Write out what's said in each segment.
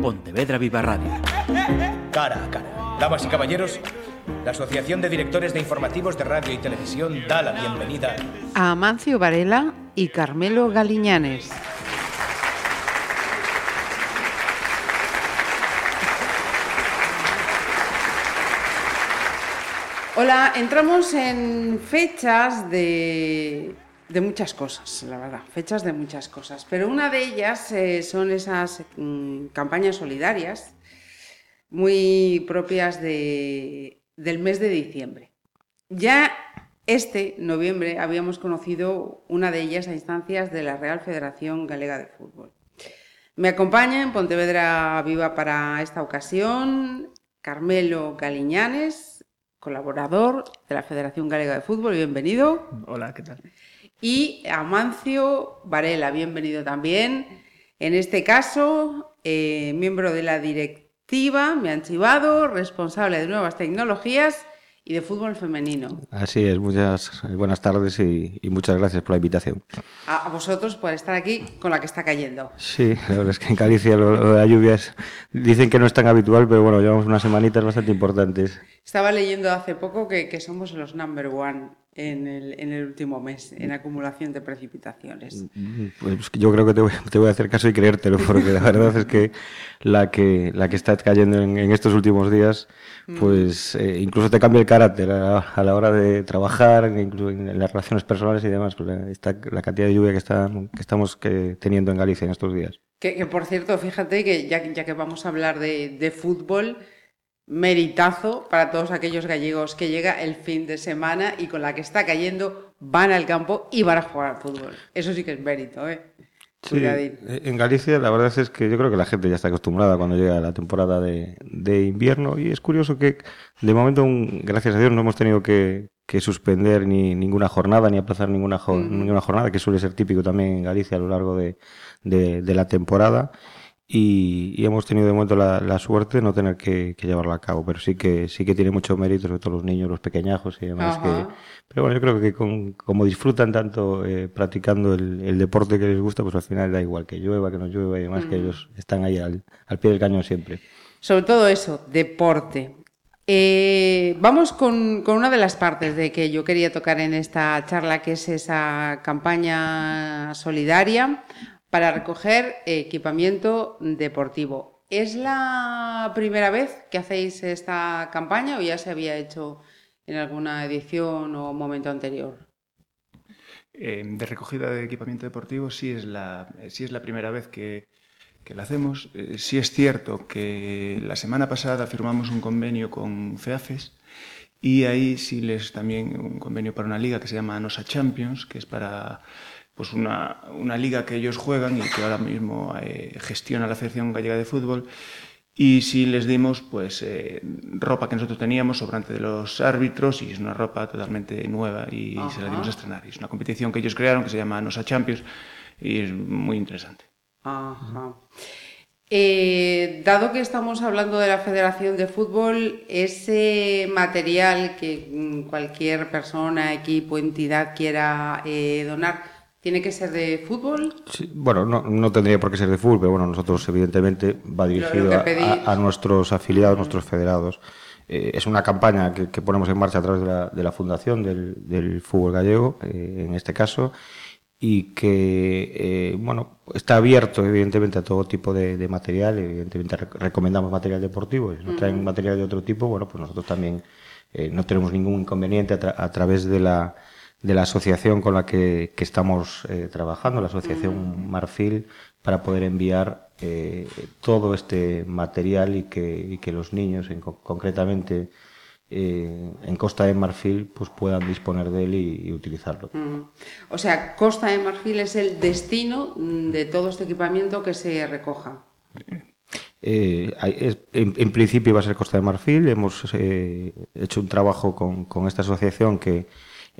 Pontevedra Viva Radio. Cara a cara. Damas y caballeros, la Asociación de Directores de Informativos de Radio y Televisión da la bienvenida a Amancio Varela y Carmelo Galiñanes. Hola, entramos en fechas de, de, muchas cosas, la verdad, fechas de muchas cosas, pero una de ellas eh, son esas mm, campañas solidarias muy propias de, del mes de diciembre. Ya este noviembre habíamos conocido una de ellas a instancias de la Real Federación Galega de Fútbol. Me acompaña en Pontevedra Viva para esta ocasión Carmelo Galiñanes, colaborador de la Federación Galega de Fútbol. Bienvenido. Hola, ¿qué tal? Y Amancio Varela, bienvenido también. En este caso, eh, miembro de la directiva, me han chivado, responsable de nuevas tecnologías y de fútbol femenino. Así es, muchas buenas tardes y, muchas gracias por la invitación. A, vosotros por estar aquí con la que está cayendo. Sí, la verdad es que en Galicia lo, de la lluvia dicen que no es tan habitual, pero bueno, llevamos unas semanitas bastante importantes. Estaba leyendo hace poco que, que somos los number one en el, en el, último mes en acumulación de precipitaciones. Pues yo creo que te voy, te voy, a hacer caso y creértelo, porque la verdad es que la que, la que está cayendo en, en estos últimos días, mm. pues eh, incluso te cambia el carácter a, a, la hora de trabajar, incluso en las relaciones personales y demás, pues está, la cantidad de lluvia que, está, que estamos que, teniendo en Galicia en estos días. Que, que por cierto, fíjate que ya, ya que vamos a hablar de, de fútbol, meritazo para todos aquellos gallegos que llega el fin de semana y con la que está cayendo van al campo y van a jugar al fútbol. Eso sí que es mérito, ¿eh? Sí, en Galicia la verdad es que yo creo que la gente ya está acostumbrada cuando llega la temporada de, de invierno y es curioso que de momento, gracias a Dios, no hemos tenido que, que suspender ni ninguna jornada ni aplazar ninguna, ninguna jornada, que suele ser típico también en Galicia a lo largo de, de, de la temporada y, hemos tenido de momento la, suerte de no tener que, llevarla a cabo, pero sí que sí que tiene mucho mérito, sobre todo los niños, los pequeñajos y demás. Que, pero bueno, yo creo que como disfrutan tanto eh, practicando el, deporte que les gusta, pues al final da igual que llueva, que no llueva y demás, que ellos están ahí al, pie del cañón siempre. Sobre todo eso, deporte. Eh, vamos con, con, una de las partes de que yo quería tocar en esta charla, que es esa campaña solidaria para recoger equipamiento deportivo. ¿Es la primera vez que hacéis esta campaña o ya se había hecho en alguna edición o momento anterior? Eh, de recogida de equipamiento deportivo sí es la, sí es la primera vez que, que la hacemos. Eh, sí es cierto que la semana pasada firmamos un convenio con FEAFES y ahí sí les también un convenio para una liga que se llama NOSA Champions, que es para pues una, una, liga que ellos juegan y que ahora mismo eh, gestiona la Federación Gallega de Fútbol. Y sí les dimos pues eh, ropa que nosotros teníamos sobrante de los árbitros y es una ropa totalmente nueva y Ajá. se la dimos a estrenar. Y es una competición que ellos crearon que se llama Nosa Champions y es muy interesante. Ajá. Eh, dado que estamos hablando de la Federación de Fútbol, ese material que mm, cualquier persona, equipo, entidad quiera eh, donar, ¿Tiene que ser de fútbol? Sí, bueno, no, no, tendría por qué ser de fútbol, pero bueno, nosotros evidentemente va dirigido a, a, nuestros afiliados, nuestros federados. Eh, es una campaña que, que, ponemos en marcha a través de la, de la fundación del, del, fútbol gallego, eh, en este caso, y que, eh, bueno, está abierto evidentemente a todo tipo de, de material, evidentemente recomendamos material deportivo, si nos traen uh -huh. material de otro tipo, bueno, pues nosotros también eh, no tenemos ningún inconveniente a, tra a través de la de la asociación con la que, que estamos eh, trabajando, la Asociación mm. Marfil, para poder enviar eh, todo este material y que, y que los niños, en, concretamente eh, en Costa de Marfil, pues puedan disponer de él y, y utilizarlo. Mm. O sea, Costa de Marfil es el destino de todo este equipamiento que se recoja. Eh, es, en, en, principio va a ser Costa de Marfil. Hemos eh, hecho un trabajo con, con esta asociación que,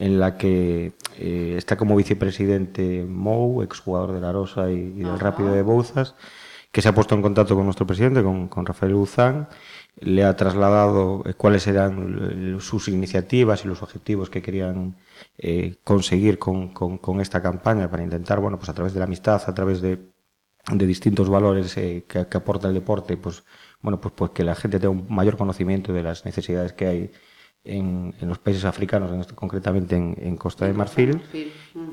en la que eh, está como vicepresidente Mou, exjugador de la Rosa y, y del. Rápido de Bouzas, que se ha puesto en contacto con nuestro presidente, con, con Rafael Uzán, le ha trasladado eh, cuáles eran sus iniciativas y los objetivos que querían eh, conseguir con, con, con, esta campaña para intentar, bueno, pues a través de la amistad, a través de de distintos valores que, que, aporta el deporte, pues bueno, pues, pues que la gente tenga un mayor conocimiento de las necesidades que hay en, en los países africanos, en este, concretamente en, en, Costa de Marfil.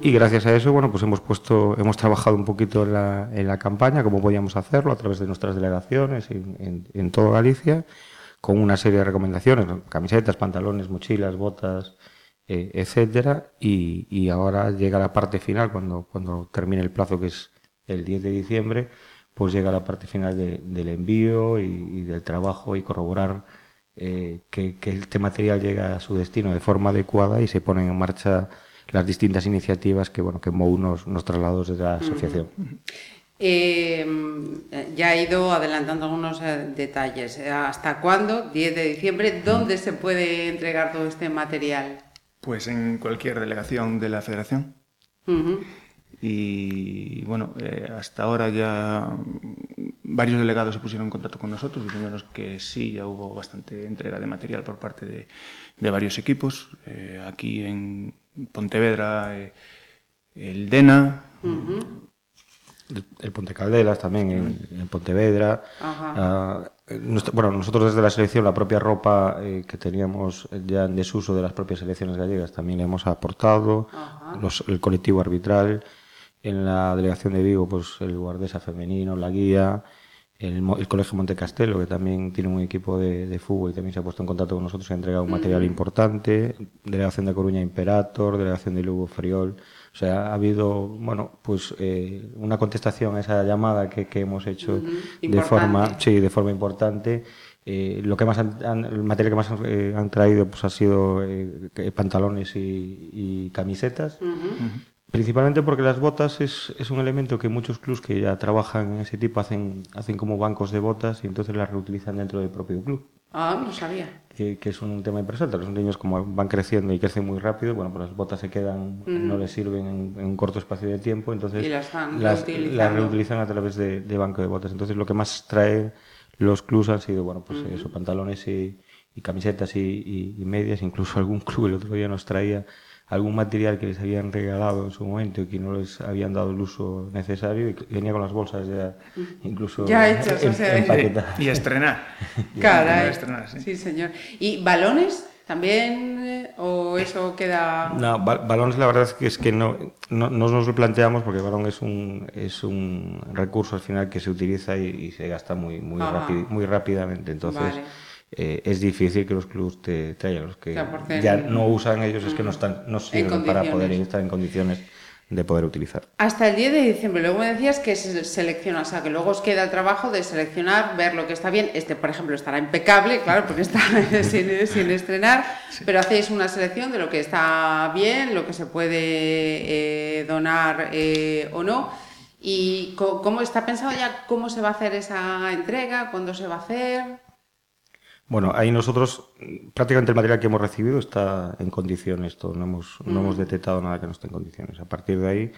Y gracias a eso, bueno, pues hemos puesto, hemos trabajado un poquito en la, en la campaña, cómo podíamos hacerlo a través de nuestras delegaciones en, en, toda Galicia, con una serie de recomendaciones, camisetas, pantalones, mochilas, botas, eh, etcétera. Y, y ahora llega la parte final, cuando, cuando termine el plazo que es el 10 de diciembre, pues llega la parte final de, del envío y, y del trabajo y corroborar eh, que, que, este material llega a su destino de forma adecuada y se ponen en marcha las distintas iniciativas que, bueno, que MOU nos, nos trasladó desde la asociación. Eh, ya he ido adelantando algunos eh, detalles. ¿Hasta cuándo? 10 de diciembre. ¿Dónde se puede entregar todo este material? Pues en cualquier delegación de la Federación. Uh -huh. Y bueno, eh, hasta ahora ya varios delegados se pusieron en contacto con nosotros diciéndonos que sí, ya hubo bastante entrega de material por parte de, de varios equipos. Eh, aquí en Pontevedra, eh, el DENA. Uh -huh. el, el, Ponte Caldelas también en, en Pontevedra. Uh, nuestro, bueno, nosotros desde la selección, la propia ropa eh, que teníamos ya en desuso de las propias selecciones gallegas también le hemos aportado. Los, el colectivo arbitral en la delegación de Vigo, pues el guardesa femenino, la guía, el, el Colegio Montecastelo, que también tiene un equipo de, de, fútbol y también se ha puesto en contacto con nosotros y ha entregado un material mm. importante, delegación de Coruña Imperator, delegación de Lugo Friol, o sea, ha habido, bueno, pues eh, una contestación a esa llamada que, que hemos hecho mm -hmm. de forma, sí, de forma importante. Eh, lo que más han, han, el material que más eh, han traído pues ha sido eh, pantalones y, y camisetas. Uh -huh. Principalmente porque las botas es, es, un elemento que muchos clubs que ya trabajan en ese tipo hacen, hacen como bancos de botas y entonces las reutilizan dentro del propio club. Ah, no sabía. Que, que es un tema interesante. Los niños como van creciendo y crecen muy rápido, bueno, pues las botas se quedan, mm. no les sirven en, en, un corto espacio de tiempo, entonces y las, las, las, reutilizan a través de, de, banco de botas. Entonces lo que más trae los clubs han sido, bueno, pues mm. eso, pantalones y, y camisetas y, y, y medias. Incluso algún club el otro día nos traía algún material que les habían regalado en su momento y que no les habían dado el uso necesario y venía con las bolsas ya incluso ya hechas, en, o sea, y, y estrenar. Caray. estrenar, sí. sí, señor. ¿Y balones? ¿También eh, o eso queda...? No, balones la verdad es que, es que no, no, no, nos lo planteamos porque el balón es un, es un recurso al final que se utiliza y, y se gasta muy, muy, rápido, muy rápidamente. Entonces, vale eh, es difícil que los clubes te traigan. Los que ya no usan ellos es que no, están, no sirven para poder estar en condiciones de poder utilizar. Hasta el 10 de diciembre. Luego me decías que se selecciona, o sea, que luego os queda el trabajo de seleccionar, ver lo que está bien. Este, por ejemplo, estará impecable, claro, porque está sin, sin, estrenar, sí. pero hacéis una selección de lo que está bien, lo que se puede eh, donar eh, o no. ¿Y cómo está pensado ya cómo se va a hacer esa entrega? ¿Cuándo se va a hacer? Bueno, ahí nosotros, prácticamente el material que hemos recibido está en condiciones, todo, no hemos, mm. no hemos detectado nada que no esté en condiciones. A partir de ahí,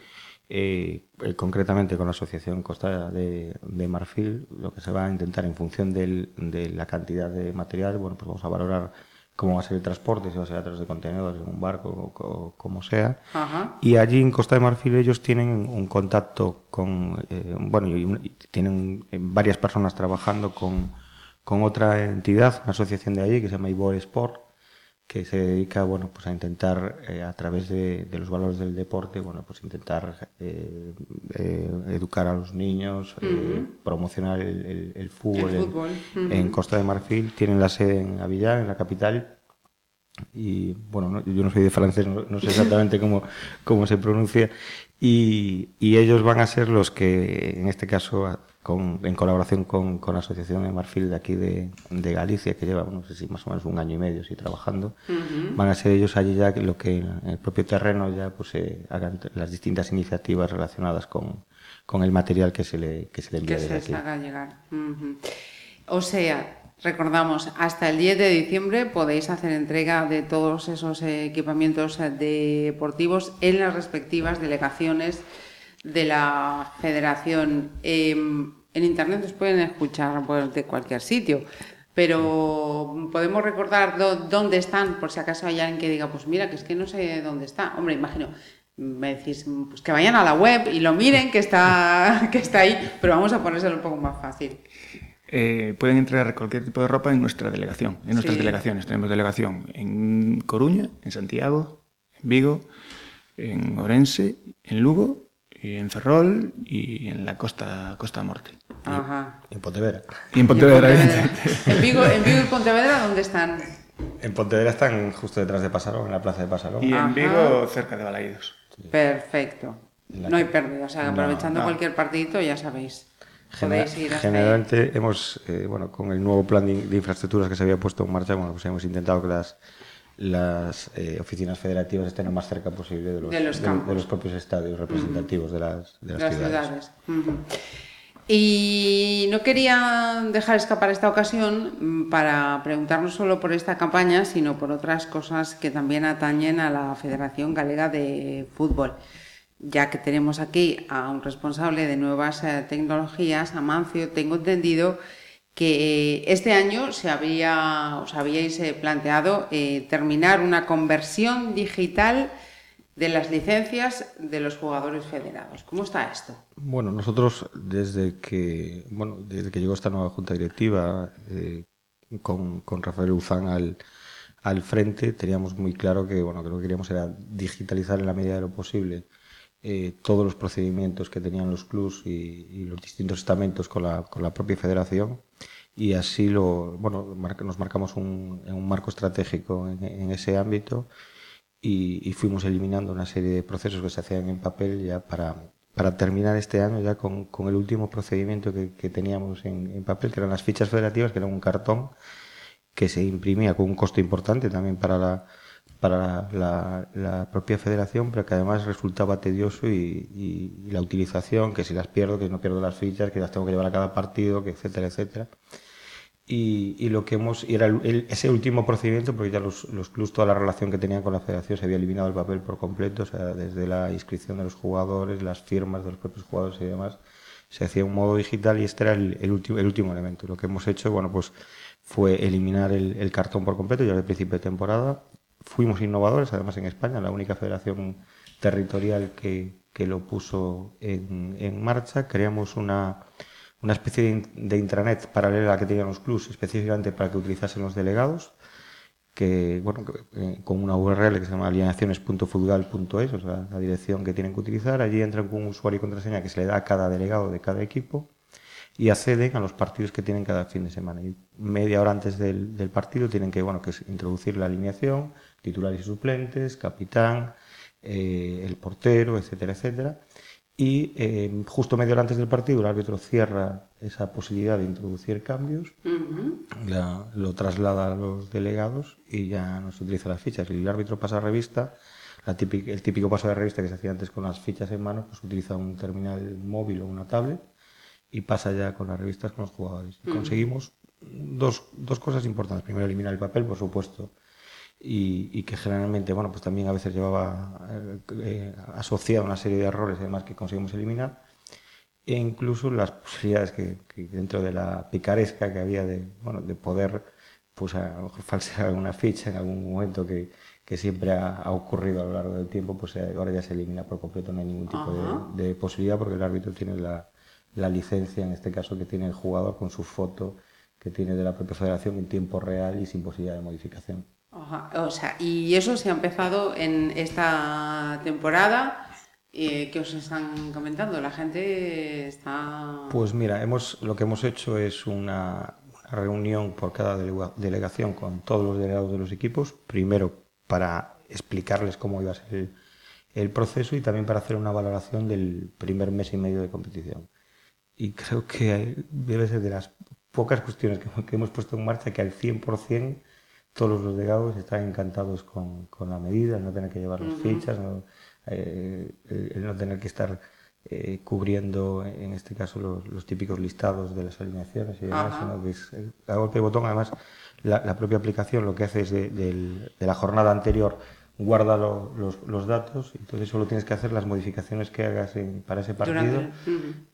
eh, eh, concretamente con la Asociación Costa de, de, Marfil, lo que se va a intentar en función del, de la cantidad de material, bueno, pues vamos a valorar cómo va a ser el transporte, si va a ser a través de contenedores, en un barco o, o como sea. Ajá. Y allí en Costa de Marfil ellos tienen un contacto con, eh, bueno, y, y tienen varias personas trabajando con con otra entidad, una asociación de allí que se llama Ibor Sport, que se dedica bueno, pues a intentar, eh, a través de, de, los valores del deporte, bueno, pues intentar eh, eh, educar a los niños, uh -huh. promocionar el, el, el, fútbol, el fútbol. En, uh -huh. en, Costa de Marfil. Tienen la sede en Avillán, en la capital. Y bueno, no, yo no soy de francés, no, no sé exactamente cómo, cómo se pronuncia. Y, y ellos van a ser los que, en este caso, con, en colaboración con, con, la Asociación de Marfil de aquí de, de, Galicia, que lleva, no sé si más o menos un año y medio sí, trabajando, uh -huh. van a ser ellos allí ya lo que en el propio terreno ya pues eh, hagan las distintas iniciativas relacionadas con, con el material que se le, que se le envía que se aquí. haga llegar. Uh -huh. O sea, Recordamos, hasta el 10 de diciembre podéis hacer entrega de todos esos equipamientos deportivos en las respectivas delegaciones de la federación. Eh, en internet os pueden escuchar pues, de cualquier sitio, pero podemos recordar dónde están, por si acaso hay alguien que diga, pues mira, que es que no sé dónde está. Hombre, imagino, me decís pues que vayan a la web y lo miren que está, que está ahí, pero vamos a ponérselo un poco más fácil. Eh, pueden entregar cualquier tipo de ropa en nuestra delegación, en nuestras delegaciones. Tenemos delegación en Coruña, en Santiago, en Vigo, en Orense, en Lugo, y en Ferrol y en la costa costa norte. Ajá. Y en Pontevedra. Y en Pontevedra, ¿En Vigo, en Vigo y Pontevedra dónde están? En Pontevedra están justo detrás de Pasarón, en la plaza de Pasarón. Y en Vigo cerca de Balaídos. Perfecto. No hay pérdida, o sea, aprovechando cualquier partidito ya sabéis. generalmente hemos, eh, bueno, con el nuevo plan de, infraestructuras que se había puesto en marcha, bueno, pues hemos intentado que las, las eh, oficinas federativas estén lo más cerca posible de los, de los, propios estadios representativos de las, de las, ciudades. Y no quería dejar escapar esta ocasión mm, para preguntarnos solo por esta campaña, sino por otras cosas que también atañen a la Federación Galega de Fútbol. Ya que tenemos aquí a un responsable de nuevas eh, tecnologías, Amancio, tengo entendido que eh, este año se había, os habíais eh, planteado terminar una conversión digital de las licencias de los jugadores federados. ¿Cómo está esto? Bueno, nosotros desde que bueno desde que llegó esta nueva junta directiva eh, con, con, Rafael Uzán al, al frente teníamos muy claro que bueno que lo que queríamos era digitalizar en la medida de lo posible eh, todos los procedimientos que tenían los clubs y, los distintos estamentos con la, con la propia federación. Y así lo bueno nos marcamos un, un marco estratégico en, en ese ámbito y, fuimos eliminando una serie de procesos que se hacían en papel ya para, para terminar este año ya con, con el último procedimiento que, teníamos en, en, papel, que eran las fichas federativas, que era un cartón que se imprimía con un costo importante también para la, para la, propia federación, pero que además resultaba tedioso y, y, la utilización, que si las pierdo, que no pierdo las fichas, que las tengo que llevar a cada partido, que etcétera, etcétera. Y, lo que hemos y era ese último procedimiento porque ya los, los clubs toda la relación que tenían con la federación se había eliminado el papel por completo o sea desde la inscripción de los jugadores las firmas de los propios jugadores y demás se hacía un modo digital y este era el, último el último elemento. Lo que hemos hecho bueno pues fue eliminar el, el cartón por completo ya al principio de temporada fuimos innovadores además en España la única federación territorial que, que lo puso en, en marcha creamos una una especie de, intranet paralela a la que tenían los clubs, específicamente para que utilizasen los delegados, que, bueno, eh, con una URL que se llama alineaciones.futgal.es, o sea, la dirección que tienen que utilizar. Allí entran con un usuario y contraseña que se le da a cada delegado de cada equipo y acceden a los partidos que tienen cada fin de semana. Y media hora antes del, del partido tienen que, bueno, que introducir la alineación, titulares y suplentes, capitán, eh, el portero, etcétera, etcétera y eh, justo medio hora antes del partido el árbitro cierra esa posibilidad de introducir cambios, la, lo traslada a los delegados y ya no se utiliza las fichas. Y el árbitro pasa a revista, la típica, el típico paso de revista que se hacía antes con las fichas en mano, pues utiliza un terminal móvil o una tablet y pasa ya con las revistas con los jugadores. Conseguimos dos, dos cosas importantes. Primero, eliminar el papel, por supuesto, y, y, que generalmente, bueno, pues también a veces llevaba eh, eh asociado una serie de errores además que conseguimos eliminar e incluso las posibilidades que, que, dentro de la picaresca que había de, bueno, de poder pues a lo mejor falsear alguna ficha en algún momento que, que siempre ha, ha, ocurrido a lo largo del tiempo, pues eh, ahora ya se elimina por completo, no hay ningún tipo de, de, posibilidad porque el árbitro tiene la, la licencia, en este caso que tiene el jugador con su foto que tiene de la propia federación en tiempo real y sin posibilidad de modificación. O sea, y eso se ha empezado en esta temporada. Eh, ¿Qué os están comentando? La gente está. Pues mira, hemos, lo que hemos hecho es una reunión por cada delegación con todos los delegados de los equipos. Primero para explicarles cómo iba a ser el, el proceso y también para hacer una valoración del primer mes y medio de competición. Y creo que debe ser de las pocas cuestiones que, que hemos puesto en marcha que al 100% todos los delegados están encantados con, con la medida, el no tener que llevar las uh -huh. fichas, no, eh, el no tener que estar eh, cubriendo, en este caso, los, los, típicos listados de las alineaciones y demás, sino que es a golpe de botón. Además, la, la, propia aplicación lo que hace es de, de, de la jornada anterior guarda lo, los, los, datos, entonces solo tienes que hacer las modificaciones que hagas en, para ese partido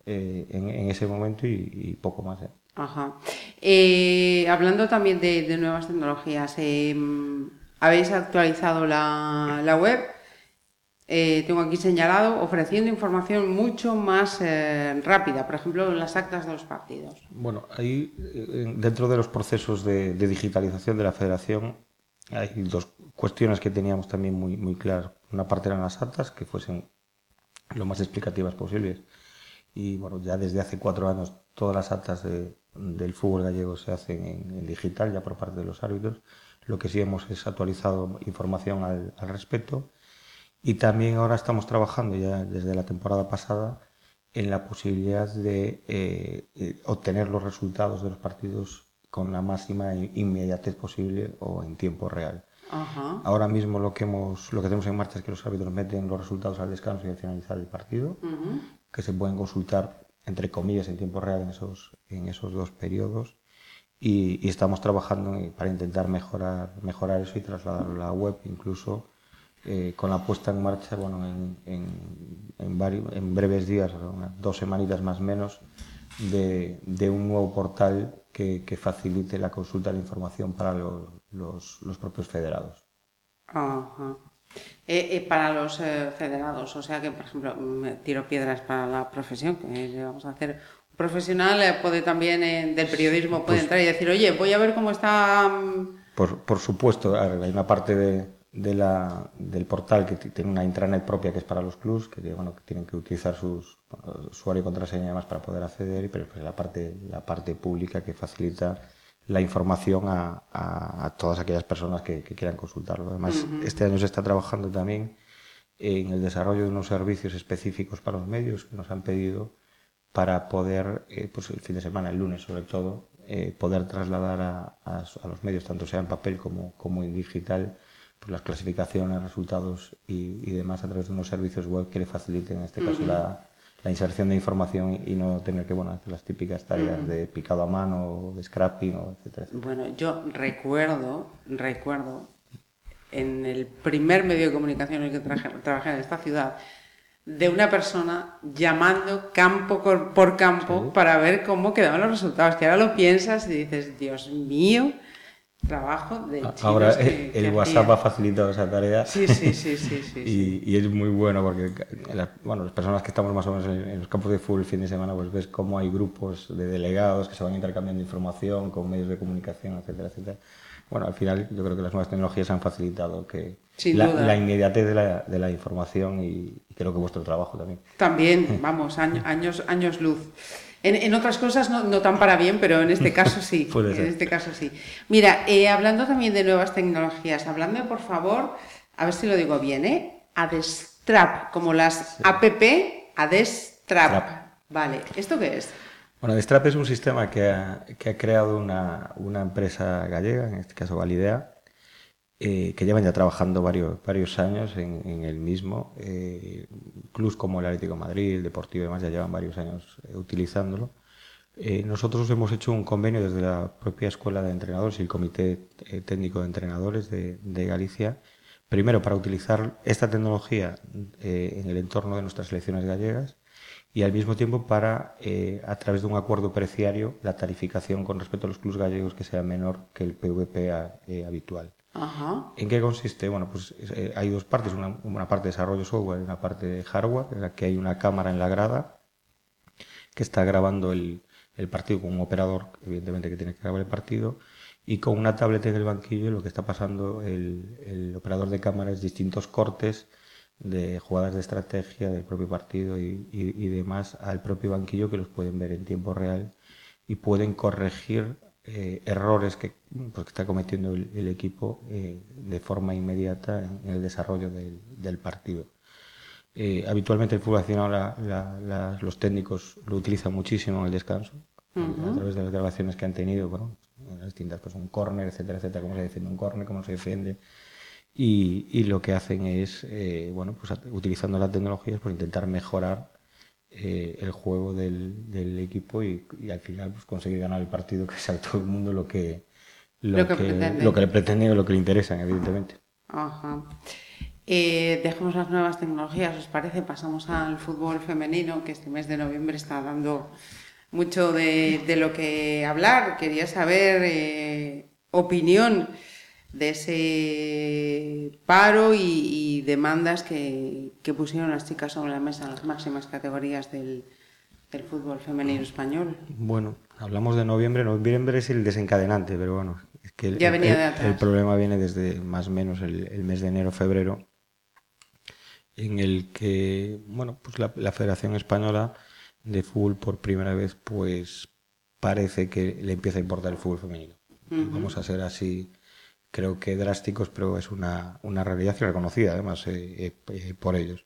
eh, en, en, ese momento y, y poco más. ¿eh? Ajá. Eh, hablando también de, de nuevas tecnologías, eh, habéis actualizado la, la, web eh, tengo aquí señalado, ofreciendo información mucho más rápida, por ejemplo, en las actas de los partidos. Bueno, ahí, dentro de los procesos de, digitalización de la federación, hay dos cuestiones que teníamos también muy, muy claras. Una parte eran las actas, que fuesen lo más explicativas posibles. Y bueno, ya desde hace cuatro años todas las actas del fútbol gallego se hacen en, digital, ya por parte de los árbitros. Lo que sí hemos es actualizado información al, respecto. Y también ahora estamos trabajando ya desde la temporada pasada en la posibilidad de eh, eh, obtener los resultados de los partidos con la máxima inmediatez posible o en tiempo real. Ahora mismo lo que, hemos, lo que tenemos en marcha es que los árbitros meten los resultados al descanso y al finalizar el partido, que se pueden consultar entre comillas en tiempo real en esos, en esos dos periodos. Y, estamos trabajando para intentar mejorar, mejorar eso y trasladarlo a la web, incluso eh, con la puesta en marcha, bueno, en, en, en, breves días, dos semanitas más o menos, de, de, un nuevo portal que, que, facilite la consulta de la información para los, los, los propios federados. Ajá. Eh, eh, para los eh, federados, o sea que, por ejemplo, tiro piedras para la profesión, que vamos a hacer. Un profesional puede también, del periodismo, puede pues entrar y decir, oye, voy a ver cómo está... Mm". Por, por supuesto, hay una parte de, de la, del portal que tiene una intranet propia que es para los clubs, que, bueno, que tienen que utilizar sus usuario y contraseña y demás para poder acceder, pero pues la parte, la parte pública que facilita la información a, todas aquellas personas que, quieran consultarlo. Además, este año se está trabajando también en el desarrollo de unos servicios específicos para los medios que nos han pedido para poder, eh, pues el fin de semana, el lunes sobre todo, eh, poder trasladar a, los medios, tanto sea en papel como, como en digital, pues las clasificaciones, resultados y, demás a través de unos servicios web que le faciliten, en este caso, la, la inserción de información y no tener que bueno, hacer las típicas tareas de picado a mano, de scrapping, etcétera, Bueno, yo recuerdo, recuerdo, en el primer medio de comunicación en el que trabajé en esta ciudad, de una persona llamando campo por campo para ver cómo quedaban los resultados. Que ahora lo piensas y dices, Dios mío, trabajo de Ahora el, WhatsApp ha facilitado esa tarea. Sí, sí, sí, sí. sí, y, es muy bueno porque bueno, las personas que estamos más o menos en, los campos de fútbol el fin de semana, pues ves cómo hay grupos de delegados que se van intercambiando información con medios de comunicación, etcétera, etcétera. Bueno, al final yo creo que las nuevas tecnologías han facilitado que la, la, inmediatez de la, de la información y, creo que vuestro trabajo también. También, vamos, años, años luz. En, otras cosas no, tan para bien, pero en este caso sí. en este caso sí. Mira, eh, hablando también de nuevas tecnologías, hablando por favor, a ver si lo digo bien, ¿eh? Adestrap, como las app Adestrap. Vale, ¿esto qué es? Bueno, Adestrap es un sistema que ha, creado una, una, empresa gallega, en este caso Validea, eh, que llevan ya trabajando varios, varios años en, el mismo. Eh, clubs como el Atlético Madrid, el Deportivo y demás ya llevan varios años eh, utilizándolo. Eh, nosotros hemos hecho un convenio desde la propia Escuela de Entrenadores y el Comité Técnico de Entrenadores de, de Galicia, primero para utilizar esta tecnología en el entorno de nuestras selecciones gallegas y al mismo tiempo para, a través de un acuerdo preciario, la tarificación con respecto a los clubes gallegos que sea menor que el PVP habitual. ¿En qué consiste? Bueno, pues eh, hay dos partes, una, parte de desarrollo software y una parte de hardware, en la que hay una cámara en la grada que está grabando el, partido con un operador, evidentemente que tiene que grabar el partido, y con una tablet en el banquillo lo que está pasando el, operador de cámara es distintos cortes de jugadas de estrategia del propio partido y, y demás al propio banquillo que los pueden ver en tiempo real y pueden corregir eh, errores que, pues, que, está cometiendo el, equipo eh, de forma inmediata en, el desarrollo del, partido. Eh, habitualmente el fútbol nacional los técnicos lo utilizan muchísimo en el descanso, a través de las grabaciones que han tenido, bueno, las distintas, pues un córner, etcétera, etcétera, cómo se defiende un córner, cómo se defiende. Y, y, lo que hacen es, bueno, pues utilizando las tecnologías, pues intentar mejorar eh, el juego del, del equipo y, al final pues, conseguir ganar el partido, que sea todo el mundo lo que, lo, que, lo que le pretende o lo que le interesa, evidentemente. Ajá. Eh, dejemos las nuevas tecnologías, ¿os parece? Pasamos al fútbol femenino, que este mes de noviembre está dando mucho de, de lo que hablar. Quería saber eh, opinión de ese paro y, demandas que, pusieron las chicas sobre la mesa en las máximas categorías del, fútbol femenino español. Bueno, hablamos de noviembre, noviembre es el desencadenante, pero bueno, es que el, ya venía de el, problema viene desde más o menos el, mes de enero, febrero, en el que, bueno, pues la, la Federación Española de Fútbol por primera vez, pues parece que le empieza a importar el fútbol femenino. Vamos a ser así, creo que drásticos, pero es una, una realidad reconocida además eh, eh, eh, por ellos.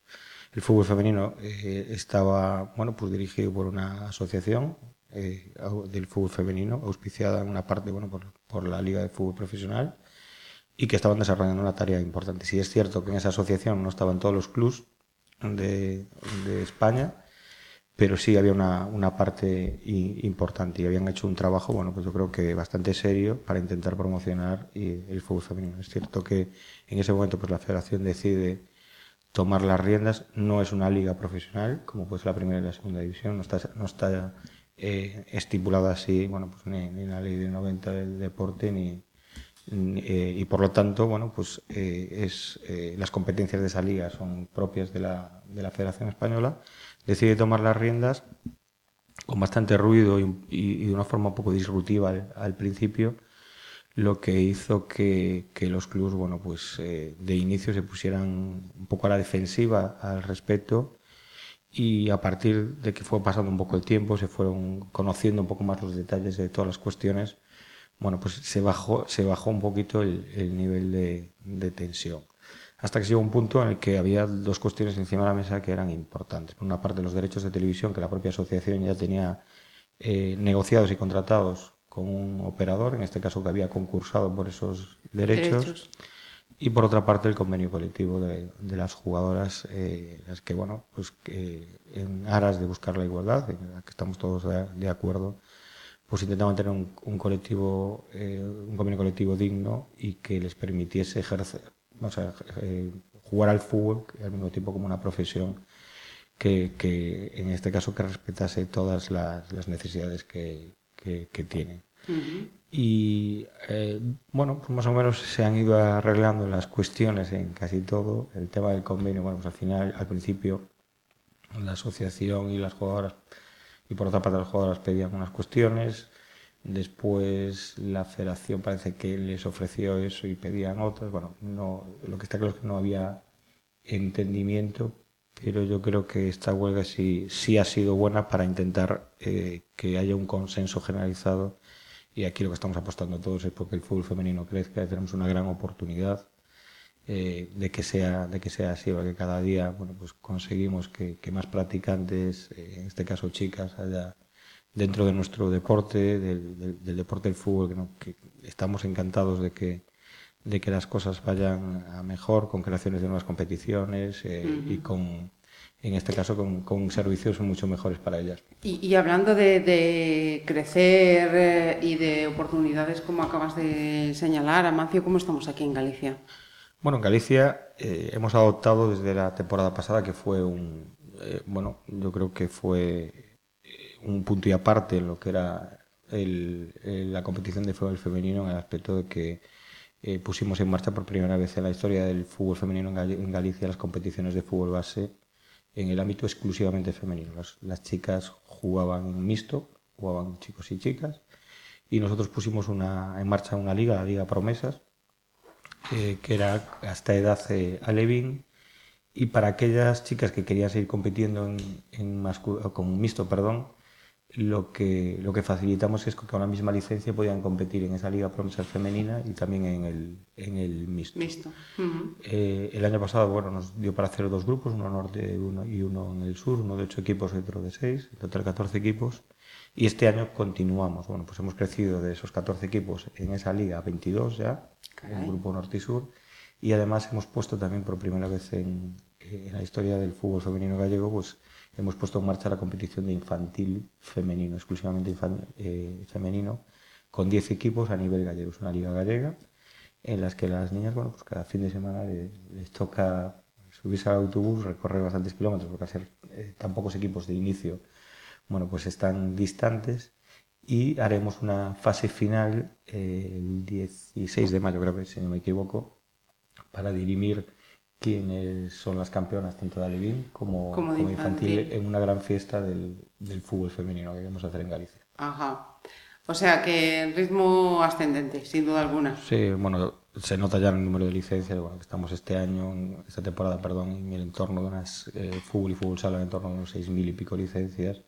El fútbol femenino estaba bueno, pues dirigido por una asociación del fútbol femenino, auspiciada en una parte bueno, por, por la Liga de Fútbol Profesional y que estaban desarrollando una tarea importante. Si es cierto que en esa asociación no estaban todos los clubs de, de España, pero sí había una, una parte importante y habían hecho un trabajo, bueno, pues yo creo que bastante serio para intentar promocionar el fútbol femenino. Es cierto que en ese momento pues la federación decide tomar las riendas, no es una liga profesional, como pues la primera y la segunda división, no está, no está eh, estipulada así, bueno, pues ni, en la ley de 90 del deporte, ni, eh, y por lo tanto, bueno, pues eh, es, las competencias de esa liga son propias de la, de la Federación Española decide tomar las riendas con bastante ruido y, de una forma un poco disruptiva al, principio, lo que hizo que, los clubes, bueno, pues eh, de inicio se pusieran un poco a la defensiva al respecto y a partir de que fue pasando un poco el tiempo, se fueron conociendo un poco más los detalles de todas las cuestiones, bueno, pues se bajó, se bajó un poquito el, nivel de tensión hasta que llegó un punto en el que había dos cuestiones encima de la mesa que eran importantes. Por una parte, los derechos de televisión, que la propia asociación ya tenía eh, negociados y contratados con un operador, en este caso que había concursado por esos derechos. Y por otra parte, el convenio colectivo de, las jugadoras, eh, las que, bueno, pues que en aras de buscar la igualdad, en la que estamos todos de, acuerdo, pues intentaban tener un, colectivo, eh, un convenio colectivo digno y que les permitiese ejercer, o sea, eh, jugar al fútbol al mismo tiempo como una profesión que, que en este caso que respetase todas las, las necesidades que, que, que tiene. Y eh, bueno, pues más o menos se han ido arreglando las cuestiones en casi todo. El tema del convenio, bueno, pues al final, al principio, la asociación y las jugadoras, y por otra parte las jugadoras pedían unas cuestiones, Después la federación parece que les ofreció eso y pedían otras. Bueno, no, lo que está claro es que no había entendimiento, pero yo creo que esta huelga sí, sí ha sido buena para intentar eh, que haya un consenso generalizado. Y aquí lo que estamos apostando todos es porque el fútbol femenino crezca, tenemos una gran oportunidad eh, de que sea de que sea así, porque cada día bueno pues conseguimos que, que más practicantes, eh, en este caso chicas, haya dentro de nuestro deporte, del, deporte del fútbol, que, estamos encantados de que, de que las cosas vayan a mejor, con creaciones de nuevas competiciones eh, y con, en este caso, con, servicios mucho mejores para ellas. Y, hablando de, crecer eh, y de oportunidades, como acabas de señalar, Amancio, ¿cómo estamos aquí en Galicia? Bueno, en Galicia eh, hemos adoptado desde la temporada pasada, que fue un, bueno, yo creo que fue un punto y aparte en lo que era la competición de fútbol femenino en el aspecto de que eh, pusimos en marcha por primera vez en la historia del fútbol femenino en, Galicia las competiciones de fútbol base en el ámbito exclusivamente femenino. Las, chicas jugaban en mixto, jugaban chicos y chicas, y nosotros pusimos una, en marcha una liga, la Liga Promesas, eh, que era hasta edad eh, alevín, y para aquellas chicas que querían seguir compitiendo en, en con mixto, perdón, lo que, lo que facilitamos es que con la misma licencia podían competir en esa Liga Promesas Femenina y también en el, en el mixto. Eh, el año pasado bueno, nos dio para hacer dos grupos, uno norte uno y uno en el sur, uno de ocho equipos y otro de seis, en total 14 equipos. Y este año continuamos. Bueno, pues hemos crecido de esos 14 equipos en esa liga a 22 ya, en el grupo norte y sur. Y además hemos puesto también por primera vez en, en la historia del fútbol femenino gallego, pues hemos puesto en marcha la competición de infantil femenino, exclusivamente eh, femenino, con 10 equipos a nivel gallego. Es una liga gallega en las que las niñas, bueno, pues cada fin de semana les, toca subirse al autobús, recorrer bastantes kilómetros, porque hacer eh, tan pocos equipos de inicio, bueno, pues están distantes y haremos una fase final eh, el 16 de mayo, creo que si no me equivoco, para dirimir quiénes son las campeonas tanto de Alevín como, como, infantil. en una gran fiesta del, del, fútbol femenino que vamos a hacer en Galicia. Ajá. O sea que ritmo ascendente, sin duda alguna. Sí, bueno, se nota ya en el número de licencias, bueno, que estamos este año, esta temporada, perdón, en el entorno de unas eh, fútbol y fútbol sala en torno de unos 6.000 y pico licencias,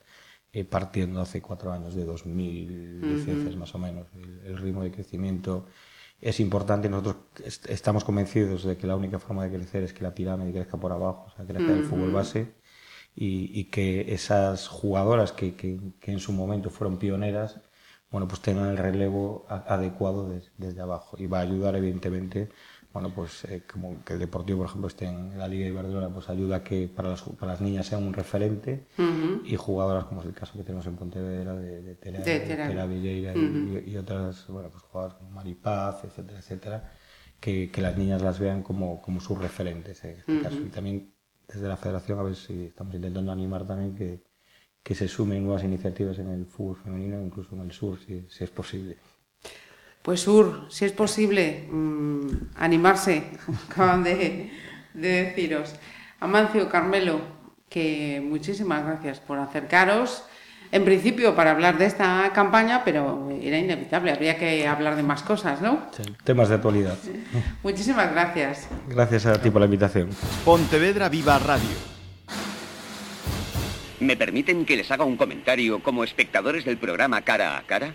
eh, partiendo hace cuatro años de 2.000 licencias más o menos. El, ritmo de crecimiento es importante. Nosotros estamos convencidos de que la única forma de crecer es que la pirámide crezca por abajo, o sea, crezca el fútbol base y, y, que esas jugadoras que, que, que en su momento fueron pioneras, bueno, pues tengan el relevo adecuado desde abajo y va a ayudar evidentemente, bueno, pues eh, como que el Deportivo, por ejemplo, esté en la Liga Iberdrola, pues ayuda a que para las, para las niñas sea un referente. Y jugadoras como es el caso que tenemos en Pontevedra de, de, Tera, Villeira y, otras, bueno, pues jugadoras como Maripaz, etcétera, etcétera, que, que, las niñas las vean como, como sus referentes en este caso. Y también desde la federación a ver si estamos intentando animar también que que se sumen nuevas iniciativas en el fútbol femenino, incluso en el sur, si, es posible. Pues sur, si es posible, mm, animarse, acaban de, deciros. Amancio, Carmelo, que muchísimas gracias por acercaros. En principio para hablar de esta campaña, pero era inevitable, habría que hablar de más cosas, ¿no? temas de actualidad. Muchísimas gracias. Gracias a ti por la invitación. Pontevedra Viva Radio ¿Me permiten que les haga un comentario como espectadores del programa Cara a Cara?